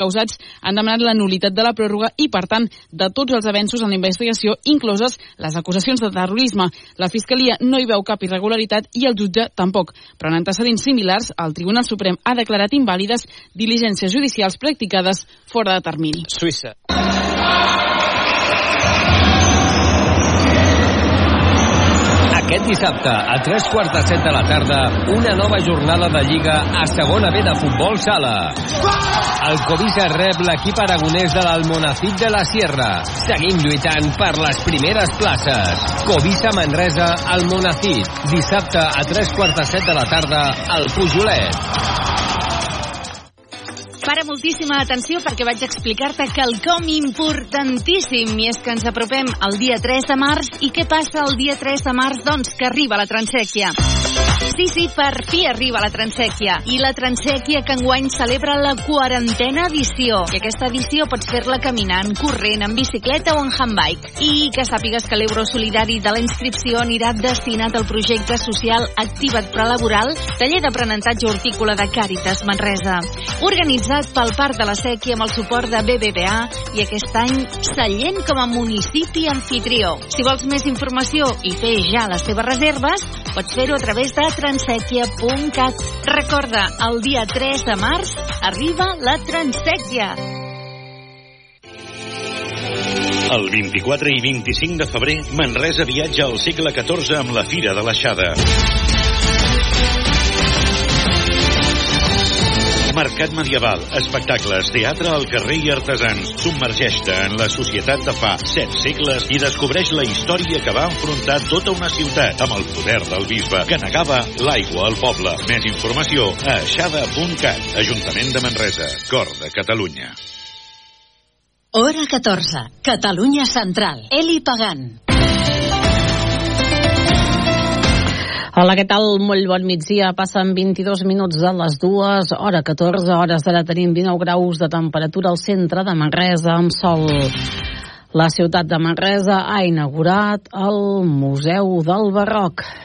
causats han demanat la nulitat de la pròrroga i, per tant, de tots els avenços en la investigació, incloses les acusacions de terrorisme. La Fiscalia no hi veu cap irregularitat i el jutge tampoc. Però en antecedents similars, el Tribunal Suprem ha declarat invàlides diligències judicials practicades fora de termini. Suïssa. Aquest dissabte, a tres quarts de set de la tarda, una nova jornada de Lliga a segona B de futbol sala. El Covisa rep l'equip aragonès de l'Almonacid de la Sierra. Seguim lluitant per les primeres places. Covisa Manresa, Almonacid. Dissabte a tres quarts de set de la tarda, al Pujolet. Para moltíssima atenció perquè vaig explicar-te quelcom importantíssim i és que ens apropem al dia 3 de març i què passa el dia 3 de març? Doncs que arriba la transèquia. Sí, per fi arriba la transèquia i la transèquia que enguany celebra la quarantena edició i aquesta edició pots fer-la caminant, corrent, en bicicleta o en handbike i que sàpigues que l'euro solidari de la inscripció anirà destinat al projecte social Activa't Prelaboral, taller d'aprenentatge hortícola de Càritas Manresa. Organitza organitzat pel Parc de la Sèquia amb el suport de BBVA i aquest any Sallent com a municipi anfitrió. Si vols més informació i fer ja les teves reserves, pots fer-ho a través de transèquia.cat. Recorda, el dia 3 de març arriba la Transèquia. El 24 i 25 de febrer, Manresa viatja al segle XIV amb la Fira de l'Aixada. Mercat medieval, espectacles, teatre al carrer i artesans. Submergeix-te en la societat de fa set segles i descobreix la història que va enfrontar tota una ciutat amb el poder del bisbe que negava l'aigua al poble. Més informació a aixada.cat, Ajuntament de Manresa, cor de Catalunya. Hora 14, Catalunya Central. Eli Pagant. Hola, què tal? Molt bon migdia. Passen 22 minuts de les dues, hora 14 hores. Ara tenim 19 graus de temperatura al centre de Manresa amb sol. La ciutat de Manresa ha inaugurat el Museu del Barroc. El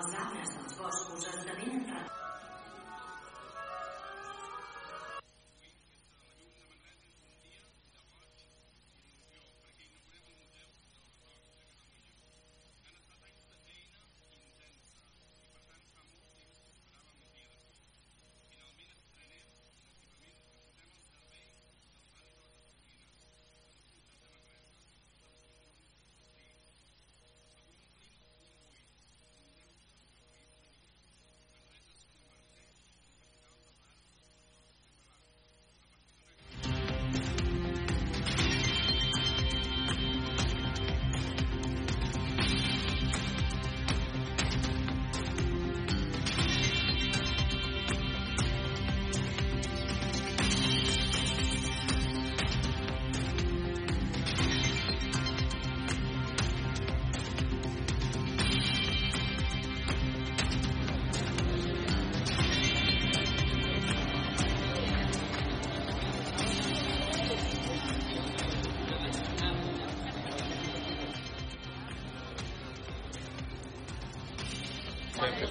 Els arbres dels boscos esdevenen re-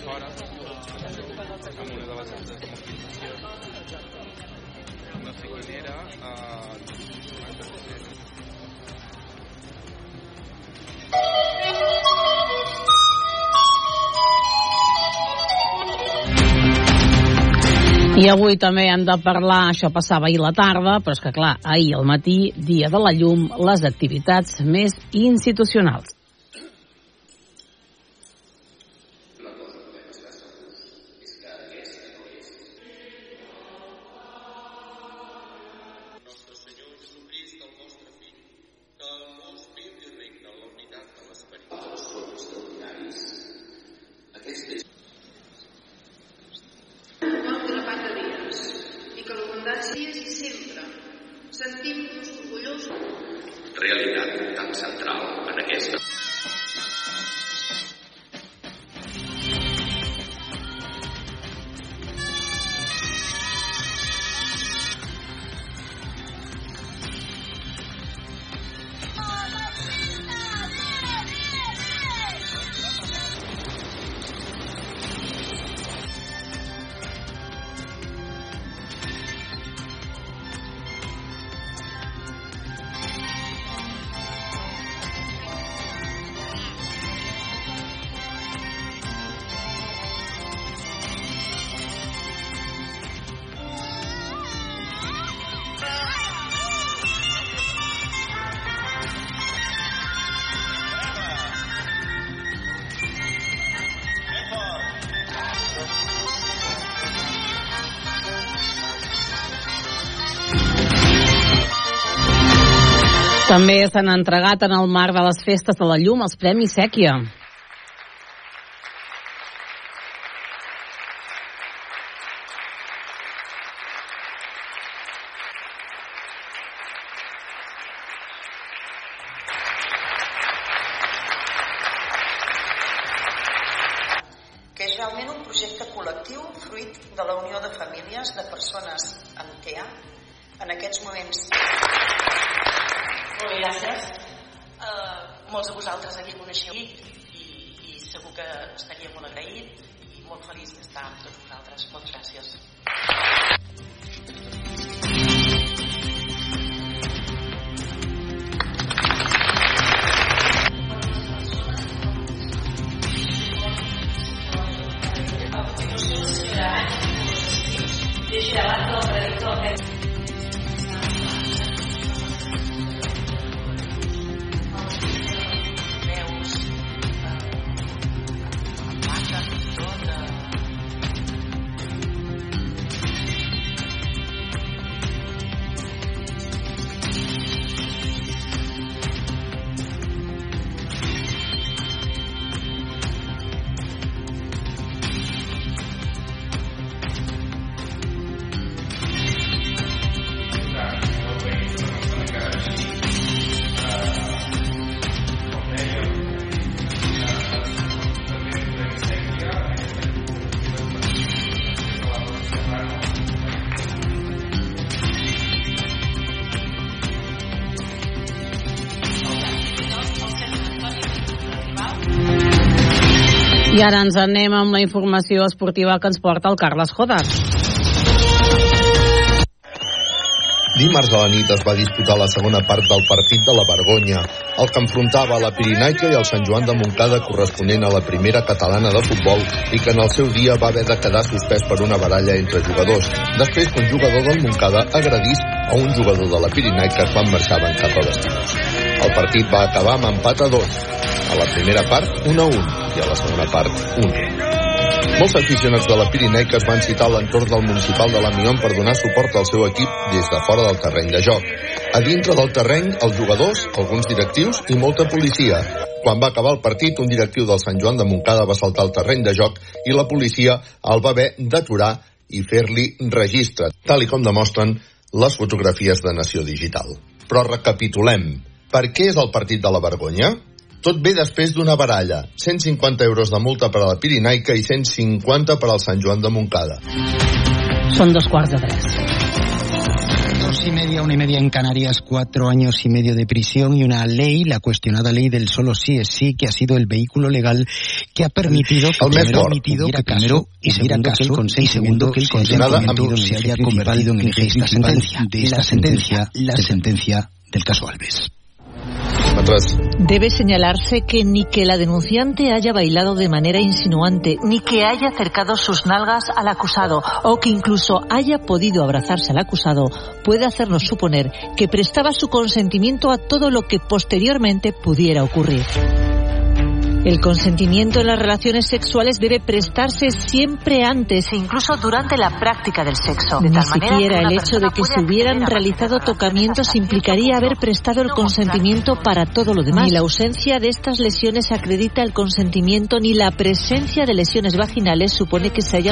fora amb una de les altres mobilitzacions. No sé quin era, eh, I avui també hem de parlar, això passava ahir la tarda, però és que clar, ahir al matí, dia de la llum, les activitats més institucionals. Sentim-nos orgullosos realitat tan central en aquesta. També s'han entregat en el marc de les festes de la llum els Premis Sèquia. que és realment un projecte col·lectiu fruit de la unió de famílies, de persones amb TEA, en aquests moments. Gràcies. Uh, molts de vosaltres aquí coneixeu i, i segur que estaria molt agraït i molt feliç d'estar amb tots vosaltres. Moltes gràcies. I ara ens anem amb la informació esportiva que ens porta el Carles Jodas. Dimarts a la nit es va disputar la segona part del partit de la Vergonya, el que enfrontava la Pirinaica i el Sant Joan de Montcada corresponent a la primera catalana de futbol i que en el seu dia va haver de quedar suspès per una baralla entre jugadors, després un jugador del Montcada agredís a un jugador de la Pirinaica quan marxaven cap a vestidors. El partit va acabar amb empat a dos. A la primera part, 1 a 1, i a la segona part, 1 molts aficionats de la Pirinaica es van citar a l'entorn del municipal de la Mion per donar suport al seu equip des de fora del terreny de joc. A dintre del terreny, els jugadors, alguns directius i molta policia. Quan va acabar el partit, un directiu del Sant Joan de Montcada va saltar al terreny de joc i la policia el va haver d'aturar i fer-li registre, tal i com demostren les fotografies de Nació Digital. Però recapitulem. Per què és el partit de la vergonya? Tot ve després d'una baralla. 150 euros de multa per a la Pirinaica i 150 per al Sant Joan de Montcada. Són dos quarts de tres. años y medio, una y media en Canarias, cuatro años y medio de prisión y una ley, la cuestionada ley del solo sí es sí, que ha sido el vehículo legal que ha permitido que primero, permitido que primero y segundo que el consentimiento que el consentimiento se haya convertido en el eje de esta sentencia, de esta sentencia, la sentencia del caso Alves. Debe señalarse que ni que la denunciante haya bailado de manera insinuante, ni que haya acercado sus nalgas al acusado, o que incluso haya podido abrazarse al acusado, puede hacernos suponer que prestaba su consentimiento a todo lo que posteriormente pudiera ocurrir. El consentimiento en las relaciones sexuales debe prestarse siempre antes e incluso durante la práctica del sexo. Ni siquiera el hecho de que se hubieran realizado tocamientos implicaría haber prestado el consentimiento para todo lo demás. Ni la ausencia de estas lesiones acredita el consentimiento ni la presencia de lesiones vaginales supone que se hayan